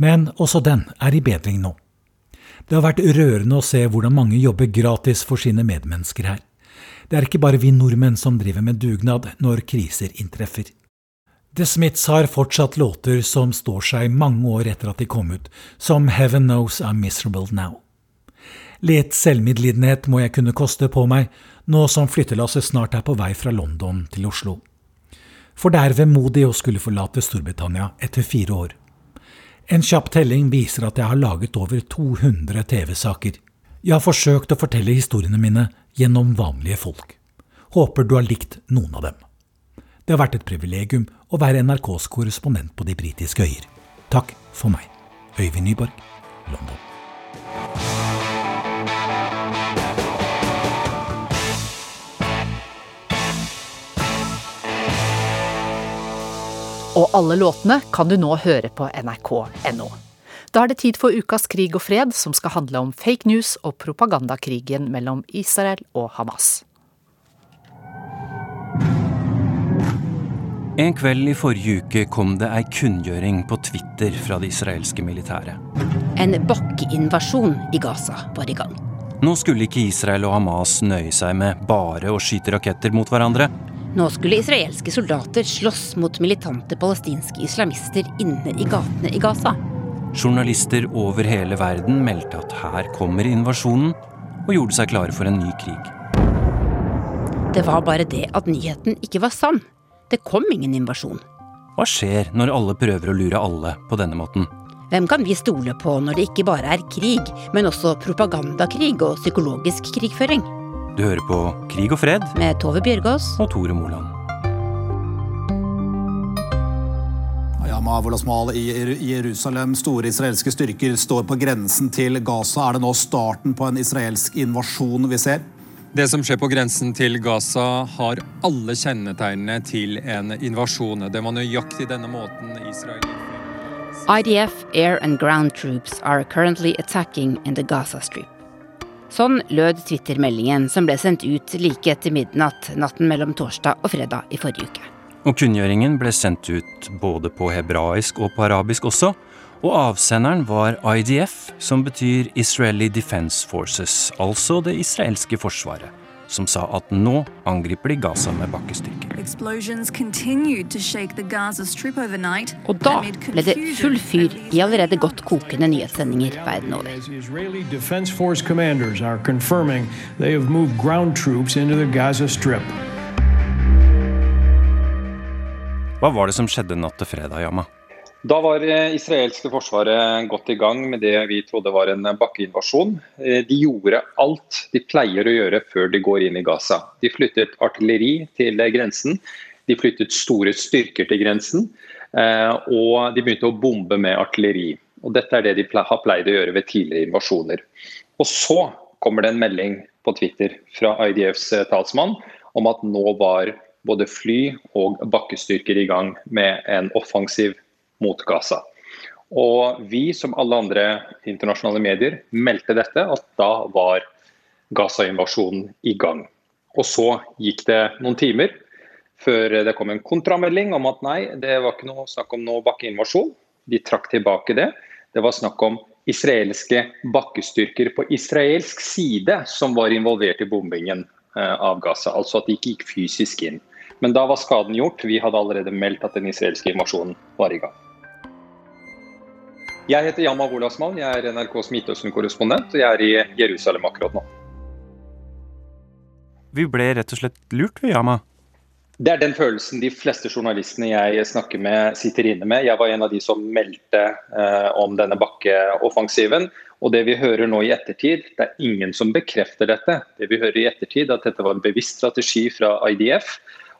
Men også den er i bedring nå. Det har vært rørende å se hvordan mange jobber gratis for sine medmennesker her. Det er ikke bare vi nordmenn som driver med dugnad når kriser inntreffer. The Smiths har fortsatt låter som står seg mange år etter at de kom ut, som Heaven Knows I'm Miserable Now. Litt selvmedlidenhet må jeg kunne koste på meg, nå som flyttelasset snart er på vei fra London til Oslo. For det er vemodig å skulle forlate Storbritannia etter fire år. En kjapp telling viser at jeg har laget over 200 TV-saker. Jeg har forsøkt å fortelle historiene mine gjennom vanlige folk. Håper du har likt noen av dem. Det har vært et privilegium å være NRKs korrespondent på de britiske øyer. Takk for meg. Øyvind Nyborg, London. Og alle låtene kan du nå høre på nrk.no. Da er det tid for ukas Krig og fred, som skal handle om fake news og propagandakrigen mellom Israel og Hamas. En kveld i forrige uke kom det ei kunngjøring på Twitter fra det israelske militæret. En bakkeinvasjon i Gaza var i gang. Nå skulle ikke Israel og Hamas nøye seg med bare å skyte raketter mot hverandre. Nå skulle israelske soldater slåss mot militante palestinske islamister inne i gatene i Gaza. Journalister over hele verden meldte at her kommer invasjonen, og gjorde seg klare for en ny krig. Det var bare det at nyheten ikke var sann. Det kom ingen invasjon. Hva skjer når alle prøver å lure alle på denne måten? Hvem kan vi stole på når det ikke bare er krig, men også propagandakrig og psykologisk krigføring? Du hører på Krig og fred med Tove Bjørgaas og Tore Moland. I Jerusalem. Store israelske styrker står på grensen til Gaza. Er det nå starten på en israelsk invasjon vi ser? Det som skjer på grensen til Gaza, har alle kjennetegnene til en invasjon. Det var nøyaktig denne måten Israel IDF air and ground troops are currently attacking in the Gaza Strip. Sånn lød Twitter-meldingen som ble sendt ut like etter midnatt natten mellom torsdag og fredag i forrige uke. Og kunngjøringen ble sendt ut både på hebraisk og på arabisk også, og avsenderen var IDF, som betyr Israeli Defense Forces, altså det israelske forsvaret, som sa at nå angriper de Gaza med bakkestyrker. Og da ble det full fyr i allerede godt kokende nyhetssendinger verden over. Hva var det som skjedde natt til fredag, Yama? Da var det israelske forsvaret godt i gang med det vi trodde var en bakkeinvasjon. Eh, de gjorde alt de pleier å gjøre før de går inn i Gaza. De flyttet artilleri til grensen, de flyttet store styrker til grensen, eh, og de begynte å bombe med artilleri. Og Dette er det de har pleid å gjøre ved tidligere invasjoner. Og Så kommer det en melding på Twitter fra IDFs eh, talsmann om at nå var både fly og bakkestyrker i gang med en offensiv mot Gaza. Og vi, som alle andre internasjonale medier, meldte dette, at da var Gaza-invasjonen i gang. Og så gikk det noen timer før det kom en kontramelding om at nei, det var ikke noe snakk om noe bakkeinvasjon. De trakk tilbake det. Det var snakk om israelske bakkestyrker på israelsk side som var involvert i bombingen eh, av Gaza. Altså at de ikke gikk fysisk inn. Men da var skaden gjort. Vi hadde allerede meldt at den israelske invasjonen var i gang. Jeg heter Yama Olasmann, jeg er NRKs Midtøsten-korrespondent, og jeg er i Jerusalem akkurat nå. Vi ble rett og slett lurt ved Yama? Det er den følelsen de fleste journalistene jeg snakker med, sitter inne med. Jeg var en av de som meldte eh, om denne bakkeoffensiven. Og det vi hører nå i ettertid, det er ingen som bekrefter dette. Det vi hører i ettertid, at dette var en bevisst strategi fra IDF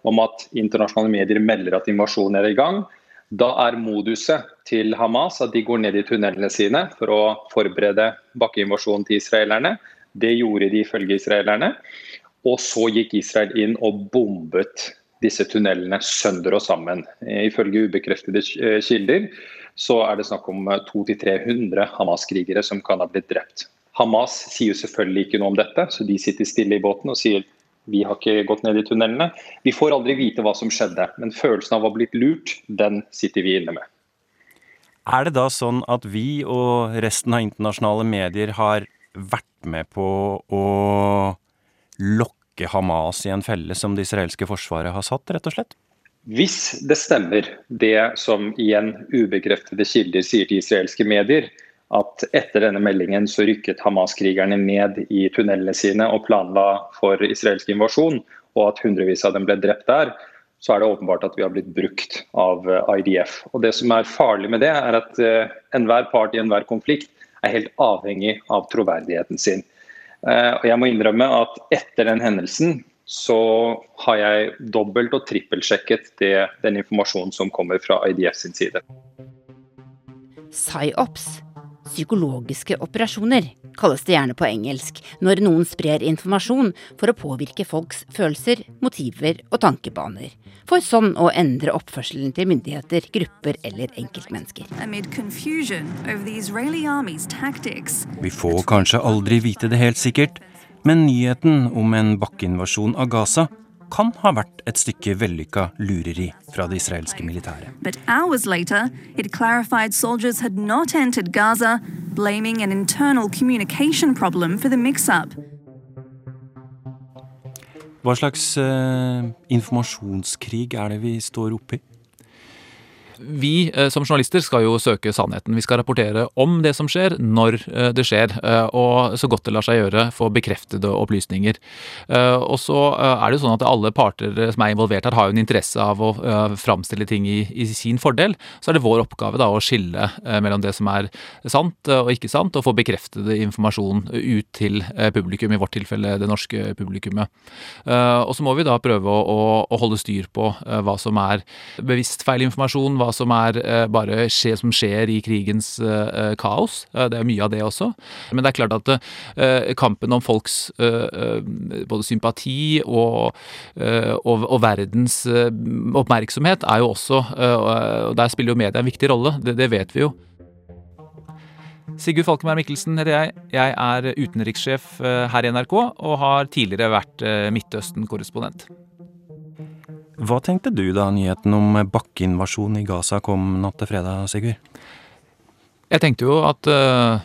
om at internasjonale medier melder at invasjonen er i gang. Da er moduset til Hamas at de går ned i tunnelene sine for å forberede bakkeinvasjonen til israelerne. Det gjorde de ifølge israelerne. Og så gikk Israel inn og bombet disse tunnelene sønder og sammen. Ifølge ubekreftede eh, kilder så er det snakk om 200-300 Hamas-krigere som kan ha blitt drept. Hamas sier jo selvfølgelig ikke noe om dette, så de sitter stille i båten og sier vi har ikke gått ned i tunnelene. Vi får aldri vite hva som skjedde, men følelsen av å ha blitt lurt, den sitter vi inne med. Er det da sånn at vi og resten av internasjonale medier har vært med på å lokke Hamas i en felle som det israelske forsvaret har satt, rett og slett? Hvis det stemmer, det som igjen ubekreftede kilder sier til israelske medier, at etter denne meldingen så rykket Hamas-krigerne ned i tunnelene sine og planla for israelsk invasjon, og at hundrevis av dem ble drept der, så er det åpenbart at vi har blitt brukt av eh, IDF. Og Det som er farlig med det, er at uh, enhver part i enhver konflikt er helt avhengig av troverdigheten sin. Uh, og jeg må innrømme at etter den hendelsen så har jeg dobbelt- og trippelsjekket det, den informasjonen som kommer fra IDF sin side. PsyOps Psykologiske operasjoner kalles det gjerne på engelsk når noen sprer informasjon for å påvirke folks følelser, motiver og tankebaner, for sånn å endre oppførselen til myndigheter, grupper eller enkeltmennesker. Vi får kanskje aldri vite det helt sikkert, men nyheten om en bakkeinvasjon av Gaza kan ha vært et stykke vellykka lureri fra det israelske militæret. Later, Gaza. Hva slags uh, informasjonskrig er det vi står oppe i? Vi eh, som journalister skal jo søke sannheten. Vi skal rapportere om det som skjer, når eh, det skjer, eh, og så godt det lar seg gjøre få bekreftede opplysninger. Og så er det jo sånn at alle parter som er involvert her, har jo en interesse av å framstille ting i, i sin fordel. Så er det vår oppgave da å skille mellom det som er sant og ikke sant, og få bekreftede informasjon ut til publikum, i vårt tilfelle det norske publikummet. Og så må vi da prøve å, å holde styr på hva som er bevisst feil informasjon, hva som er eh, bare skje, som skjer i krigens eh, kaos. Eh, det er mye av det også. Men det er klart at kampen om folks både sympati og, og, og verdens oppmerksomhet er jo også Og der spiller jo media en viktig rolle. Det, det vet vi jo. Sigurd Falkenberg Mikkelsen heter jeg. Jeg er utenrikssjef her i NRK og har tidligere vært Midtøsten-korrespondent. Hva tenkte du da nyheten om bakkeinvasjon i Gaza kom natt til fredag, Sigurd? Jeg tenkte jo at uh,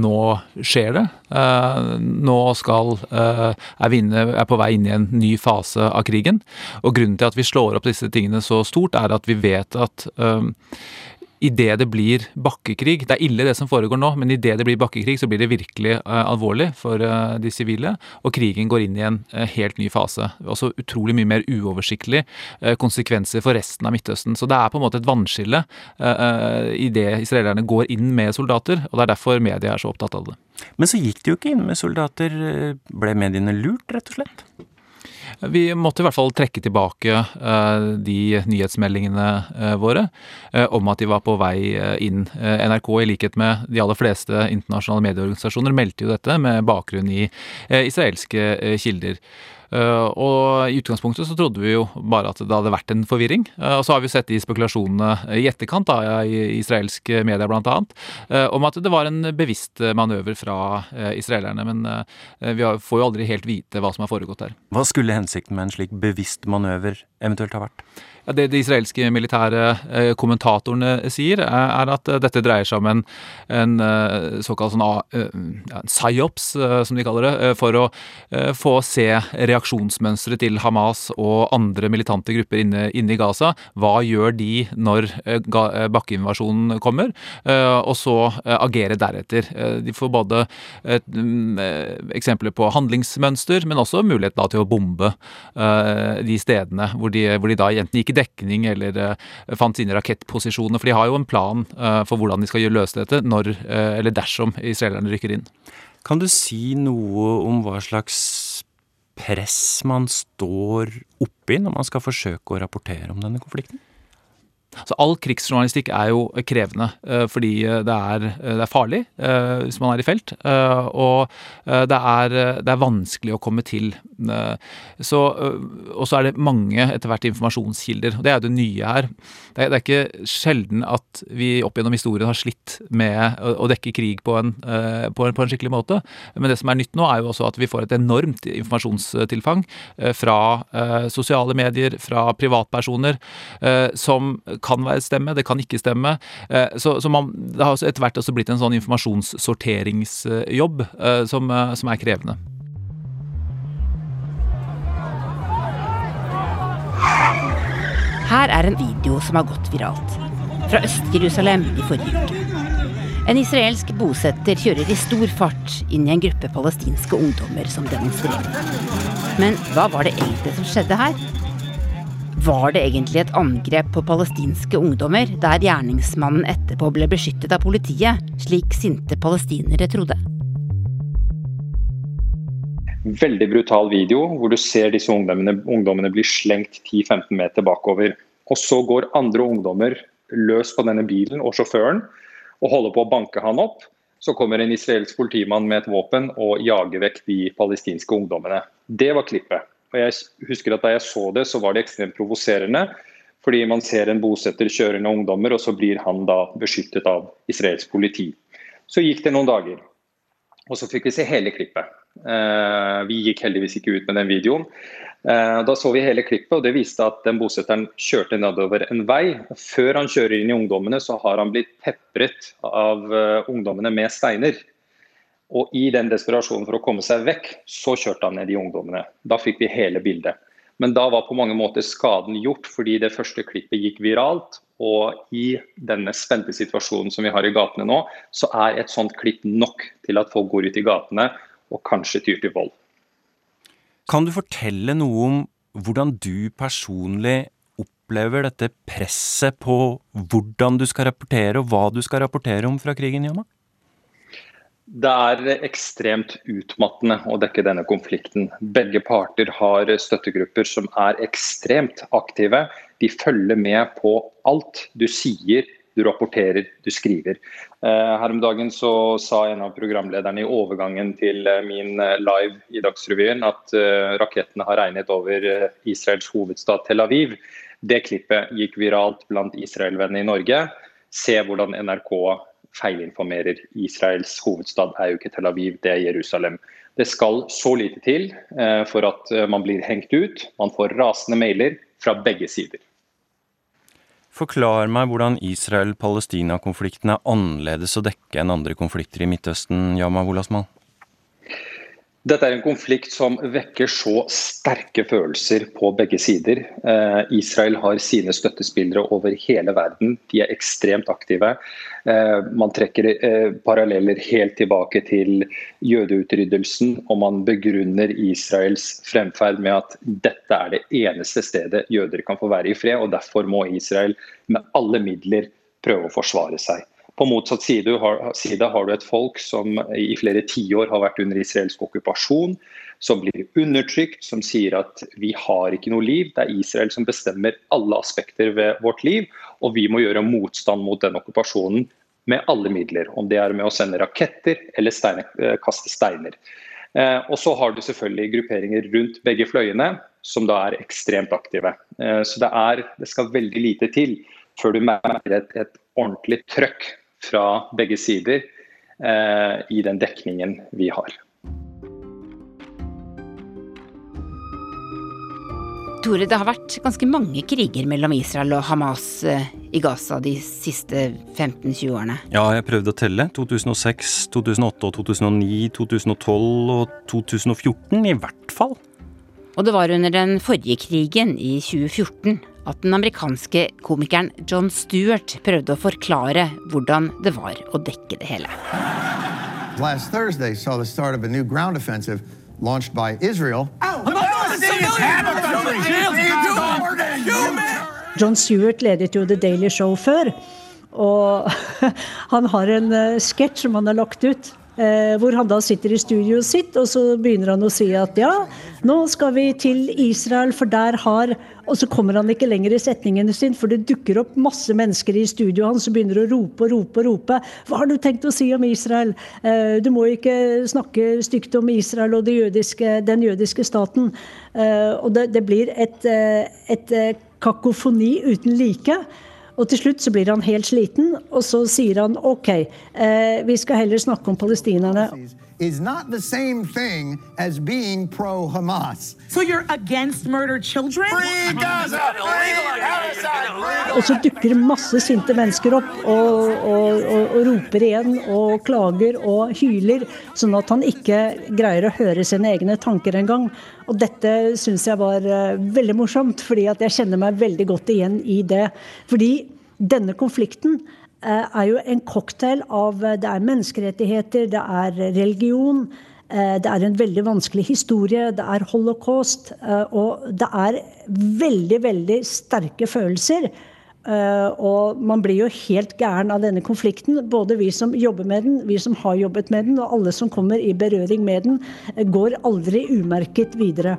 nå skjer det. Uh, nå skal uh, er, vi er på vei inn i en ny fase av krigen. Og grunnen til at vi slår opp disse tingene så stort, er at vi vet at idet det blir bakkekrig Det er ille det som foregår nå, men idet det blir bakkekrig, så blir det virkelig uh, alvorlig for uh, de sivile. Og krigen går inn i en uh, helt ny fase. Også utrolig mye mer uoversiktlig konsekvenser for resten av Midtøsten. Så det er på en måte et vannskille uh, idet israelerne går inn med soldater, og det er derfor media er så opptatt av det. Men så gikk de jo ikke inn med soldater. Ble mediene lurt, rett og slett? Vi måtte i hvert fall trekke tilbake uh, de nyhetsmeldingene uh, våre uh, om at de var på vei inn. NRK, i likhet med de aller fleste internasjonale medieorganisasjoner, meldte jo dette med bakgrunn i israelske kilder. Eh, og i utgangspunktet så trodde vi jo bare at det hadde vært en forvirring. Eh, og så har vi sett de spekulasjonene i etterkant, da, i israelske medier bl.a., eh, om at det var en bevisst manøver fra israelerne. Men vi får jo aldri helt vite hva som har foregått der. Hva skulle hensikten med en slik bevisst manøver eventuelt har vært? Ja, det de israelske militære eh, kommentatorene sier, er at eh, dette dreier seg om en, en eh, såkalt sånn, ja, psyops, som de kaller det, for å få se reaksjonsmønsteret til Hamas og andre militante grupper inne, inne, i Gaza. Hva gjør de når bakkeinvasjonen kommer, og så agere deretter. De får både et, mm, eksempler på handlingsmønster, men også mulighet da, til å bombe de stedene hvor de, hvor de da enten gikk i dekning eller uh, fant sine rakettposisjoner. For de har jo en plan uh, for hvordan de skal løse dette når, uh, eller dersom israelerne rykker inn. Kan du si noe om hva slags press man står oppi når man skal forsøke å rapportere om denne konflikten? Så all krigsjournalistikk er jo krevende, eh, fordi eh, det er, eh, det er farlig hvis man er i felt. Og det er, det er vanskelig å komme til. Så, og så er det mange etter hvert informasjonskilder. og Det er jo det nye her. Det er, det er ikke sjelden at vi opp gjennom historien har slitt med å, dekke krig på en, på, en, på en, skikkelig måte. Men det som er nytt nå, er jo også at vi får et enormt informasjonstilfang fra sosiale medier, fra privatpersoner, som kan kan være stemme, det kan ikke stemme. Eh, så, så man, det har etter hvert også blitt en sånn informasjonssorteringsjobb eh, som, eh, som er krevende. Her er en video som har gått viralt. Fra Øst-Jerusalem i forrige uke. En israelsk bosetter kjører i stor fart inn i en gruppe palestinske ungdommer som demonstrerer. Men hva var det egentlig som skjedde her? Var det egentlig et angrep på palestinske ungdommer, der gjerningsmannen etterpå ble beskyttet av politiet, slik sinte palestinere trodde? Veldig brutal video hvor du ser disse ungdommene, ungdommene bli slengt 10-15 meter bakover. Og så går andre ungdommer løs på denne bilen og sjåføren og holder på å banke han opp. Så kommer en israelsk politimann med et våpen og jager vekk de palestinske ungdommene. Det var klippet. Og jeg husker at Da jeg så det, så var det ekstremt provoserende. Fordi man ser en bosetter kjøre ned ungdommer, og så blir han da beskyttet av israelsk politi. Så gikk det noen dager, og så fikk vi se hele klippet. Eh, vi gikk heldigvis ikke ut med den videoen. Eh, da så vi hele klippet, og det viste at den bosetteren kjørte nedover en vei. Før han kjører inn i ungdommene, så har han blitt pepret av eh, ungdommene med steiner. Og i den desperasjonen for å komme seg vekk, så kjørte han ned de ungdommene. Da fikk vi hele bildet. Men da var på mange måter skaden gjort, fordi det første klippet gikk viralt. Og i denne spente situasjonen som vi har i gatene nå, så er et sånt klipp nok til at folk går ut i gatene og kanskje tyr til vold. Kan du fortelle noe om hvordan du personlig opplever dette presset på hvordan du skal rapportere, og hva du skal rapportere om fra krigen, Yama? Det er ekstremt utmattende å dekke denne konflikten. Begge parter har støttegrupper som er ekstremt aktive. De følger med på alt du sier, du rapporterer, du skriver. Eh, her om dagen så sa en av programlederne i overgangen til eh, min eh, live i Dagsrevyen at rakettene har regnet over Israels hovedstad Tel Aviv. Det klippet gikk viralt blant Israel-vennene i Norge. Se hvordan NRK feilinformerer. Israels hovedstad er jo ikke Tel Aviv, det er Jerusalem. Det skal så lite til eh, for at eh, man blir hengt ut. Man får rasende mailer fra begge sider. Forklar meg hvordan Israel-Palestina-konflikten er annerledes å dekke enn andre konflikter i Midtøsten, Yama Wolasmal? Dette er en konflikt som vekker så sterke følelser på begge sider. Eh, Israel har sine støttespillere over hele verden. De er ekstremt aktive. Eh, man trekker eh, paralleller helt tilbake til jødeutryddelsen, og man begrunner Israels fremferd med at dette er det eneste stedet jøder kan få være i fred, og derfor må Israel med alle midler prøve å forsvare seg. På motsatt side har, side har du et folk som i flere tiår har vært under israelsk okkupasjon, som blir undertrykt, som sier at vi har ikke noe liv. Det er Israel som bestemmer alle aspekter ved vårt liv, og vi må gjøre motstand mot den okkupasjonen med alle midler. Om det er med å sende raketter eller steine, eh, kaste steiner. Eh, og så har du selvfølgelig grupperinger rundt begge fløyene som da er ekstremt aktive. Eh, så det, er, det skal veldig lite til før du merker et, et ordentlig trøkk fra begge sider eh, i den dekningen vi har. Tore, det har vært ganske mange kriger mellom Israel og Hamas eh, i Gaza de siste 15-20 årene? Ja, jeg prøvde å telle. 2006, 2008, 2009, 2012 og 2014 i hvert fall. Og det var under den forrige krigen, i 2014, at den amerikanske komikeren John Stewart prøvde å forklare hvordan det var å dekke det hele. Last Thursday saw the start of a new ground offensive launched by Israel. John Stewart ledet jo The Daily Show før. Og han har en uh, sketsj som han har lagt ut, hvor han da sitter i studioet sitt, og så begynner han å si at ja, nå skal vi til Israel, for der har og så kommer han ikke lenger i setningene sine, for det dukker opp masse mennesker i studioet hans som begynner å rope og rope og rope. Hva har du tenkt å si om Israel? Eh, du må ikke snakke stygt om Israel og jødiske, den jødiske staten. Eh, og det, det blir et, eh, et kakofoni uten like. Og til slutt så blir han helt sliten, og så sier han OK, vi skal heller snakke om palestinerne. Is not the same thing as being pro Hamas. So you're against murdered children? Free Gaza! Og så dukker masse sinte mennesker opp og, og, og, og, roper igjen og klager og hyler, sånn at han ikke greier å høre sine egne tanker engang. Og dette syns jeg var uh, veldig morsomt, fordi at jeg kjenner meg veldig godt igjen i det. Fordi denne konflikten er jo en cocktail av uh, Det er menneskerettigheter, det er religion. Det er en veldig vanskelig historie, det er holocaust. Og det er veldig, veldig sterke følelser. Og man blir jo helt gæren av denne konflikten. Både vi som jobber med den, vi som har jobbet med den, og alle som kommer i berøring med den, går aldri umerket videre.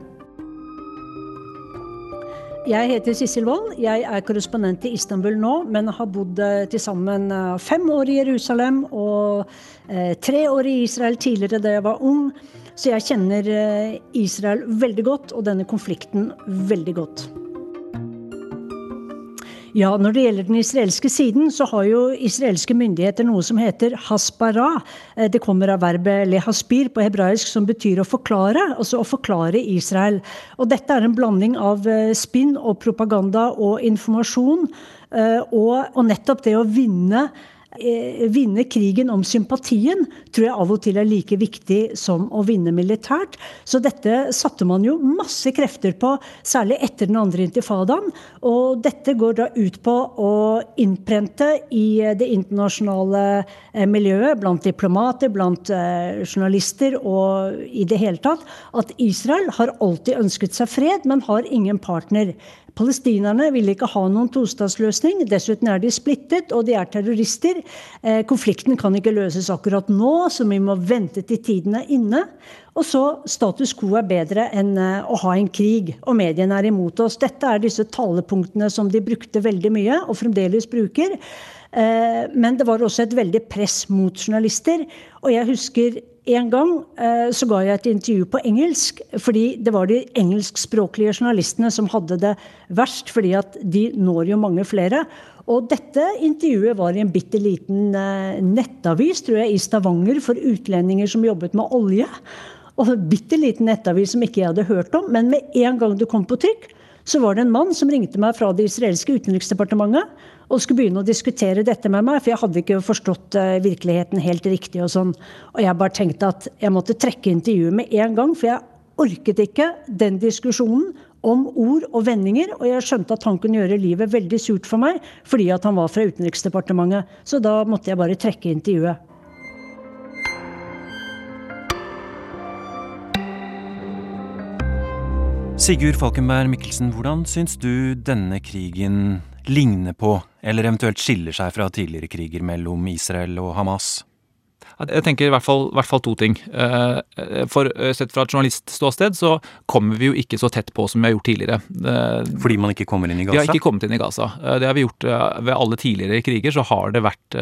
Jeg heter Sissel Wold. Jeg er korrespondent i Istanbul nå, men har bodd til sammen fem år i Jerusalem og tre år i Israel tidligere da jeg var ung. Så jeg kjenner Israel veldig godt, og denne konflikten veldig godt. Ja, Når det gjelder den israelske siden, så har jo israelske myndigheter noe som heter hasbara. Det kommer av verbet lehaspir på hebraisk, som betyr å forklare. Altså å forklare Israel. Og dette er en blanding av spinn og propaganda og informasjon. Og, og nettopp det å vinne vinne krigen om sympatien tror jeg av og til er like viktig som å vinne militært. Så dette satte man jo masse krefter på, særlig etter den andre intifadaen. Og dette går da ut på å innprente i det internasjonale miljøet, blant diplomater, blant journalister og i det hele tatt, at Israel har alltid ønsket seg fred, men har ingen partner. Palestinerne vil ikke ha noen tostatsløsning. Dessuten er de splittet, og de er terrorister. Eh, konflikten kan ikke løses akkurat nå, så vi må vente til tiden er inne. Og så status quo er bedre enn å ha en krig, og mediene er imot oss. Dette er disse talepunktene som de brukte veldig mye, og fremdeles bruker. Eh, men det var også et veldig press mot journalister. Og jeg husker en gang så ga jeg et intervju på engelsk, fordi det var de engelskspråklige journalistene som hadde det verst, fordi at de når jo mange flere. Og dette intervjuet var i en bitte liten nettavis, tror jeg, i Stavanger for utlendinger som jobbet med olje. Og en bitte liten nettavis som ikke jeg hadde hørt om. Men med en gang det kom på trykk, så var det en mann som ringte meg fra det israelske utenriksdepartementet og skulle begynne å diskutere dette med meg, for jeg hadde ikke forstått virkeligheten helt riktig. Og sånn. Og jeg bare tenkte at jeg måtte trekke intervjuet med en gang, for jeg orket ikke den diskusjonen om ord og vendinger, og jeg skjønte at han kunne gjøre livet veldig surt for meg fordi at han var fra Utenriksdepartementet. Så da måtte jeg bare trekke intervjuet. Sigurd Falkenberg Mikkelsen, hvordan syns du denne krigen ligner på, eller eventuelt skiller seg fra tidligere kriger mellom Israel og Hamas? Jeg tenker i hvert fall, hvert fall to ting. For Sett fra et journalistståsted så kommer vi jo ikke så tett på som vi har gjort tidligere. Fordi man ikke kommer inn i Gaza? Vi har ikke kommet inn i Gaza. Det har vi gjort ved alle tidligere kriger. Så har det vært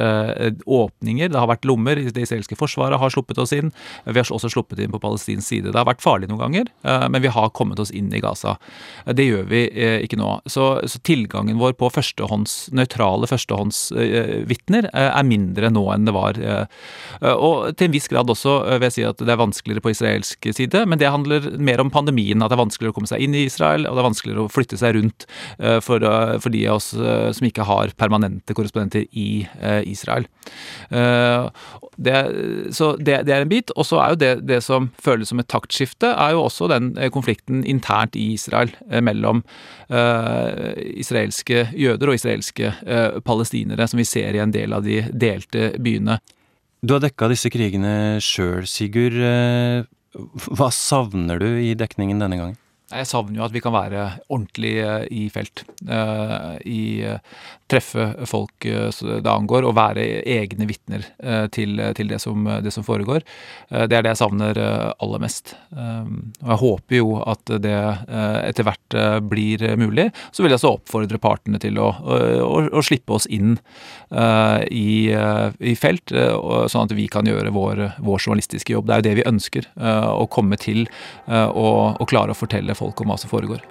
åpninger, det har vært lommer. Det israelske forsvaret har sluppet oss inn. Vi har også sluppet inn på palestinsk side. Det har vært farlig noen ganger, men vi har kommet oss inn i Gaza. Det gjør vi ikke nå. Så, så tilgangen vår på førstehånds, nøytrale førstehåndsvitner er mindre nå enn det var. Og til en viss grad også vil jeg si at det er vanskeligere på israelsk side, men det handler mer om pandemien. At det er vanskeligere å komme seg inn i Israel, og det er vanskeligere å flytte seg rundt for, for de av oss som ikke har permanente korrespondenter i Israel. Det, så det, det, er en bit. Og så er jo det, det som føles som et taktskifte, er jo også den konflikten internt i Israel mellom israelske jøder og israelske palestinere, som vi ser i en del av de delte byene. Du har dekka disse krigene sjøl, Sigurd. Hva savner du i dekningen denne gangen? Jeg savner jo at vi kan være ordentlig i felt. I treffe folk det angår, og være egne vitner til, til det, som, det, som, foregår. Det er det jeg savner aller mest. Og jeg håper jo at det etter hvert blir mulig. Så vil jeg også oppfordre partene til å, å, å slippe oss inn i, i, felt, sånn at vi kan gjøre vår, vår, journalistiske jobb. Det er jo det vi ønsker. Å komme til og, og klare å fortelle folk om hva som foregår.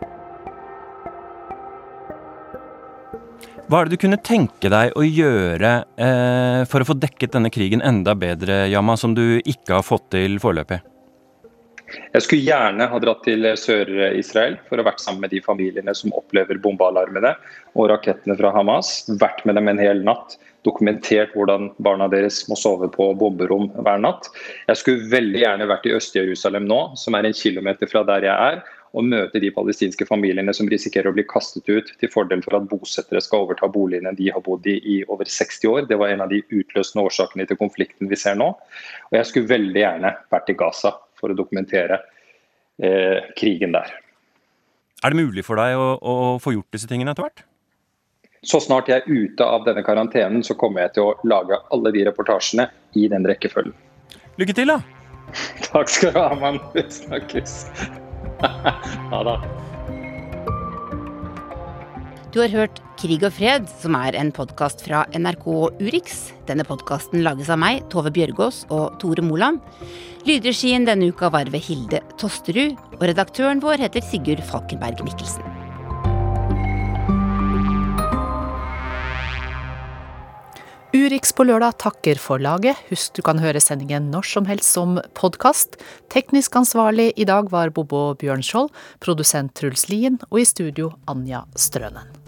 Hva er det du kunne tenke deg å gjøre eh, for å få dekket denne krigen enda bedre, Yama, som du ikke har fått til foreløpig? Jeg skulle gjerne ha dratt til Sør-Israel for å vært sammen med de familiene som opplever bombealarmene og rakettene fra Hamas. Vært med dem en hel natt. Dokumentert hvordan barna deres må sove på bomberom hver natt. Jeg skulle veldig gjerne vært i Øst-Jerusalem nå, som er en kilometer fra der jeg er, og møte de palestinske familiene som risikerer å bli kastet ut til fordel for at bosettere skal overta boligene de har bodd i i over 60 år. Det var en av de utløsende årsakene til konflikten vi ser nå. Og jeg skulle veldig gjerne vært i Gaza for å dokumentere eh, krigen der. Er det mulig for deg å, å få gjort disse tingene etter hvert? Så snart jeg er ute av denne karantenen, så kommer jeg til å lage alle de reportasjene i den rekkefølgen. Lykke til, da! Takk skal du ha, mann. Vi snakkes. ha det. Du har hørt Krig og fred, som er en podkast fra NRK Urix. Denne podkasten lages av meg, Tove Bjørgaas og Tore Moland. Lydregien denne uka var ved Hilde Tosterud, og redaktøren vår heter Sigurd Falkenberg Mikkelsen. Urix på lørdag takker for laget. Husk du kan høre sendingen når som helst som podkast. Teknisk ansvarlig i dag var Bobo Bjørnskjold, produsent Truls Lien og i studio Anja Strønen.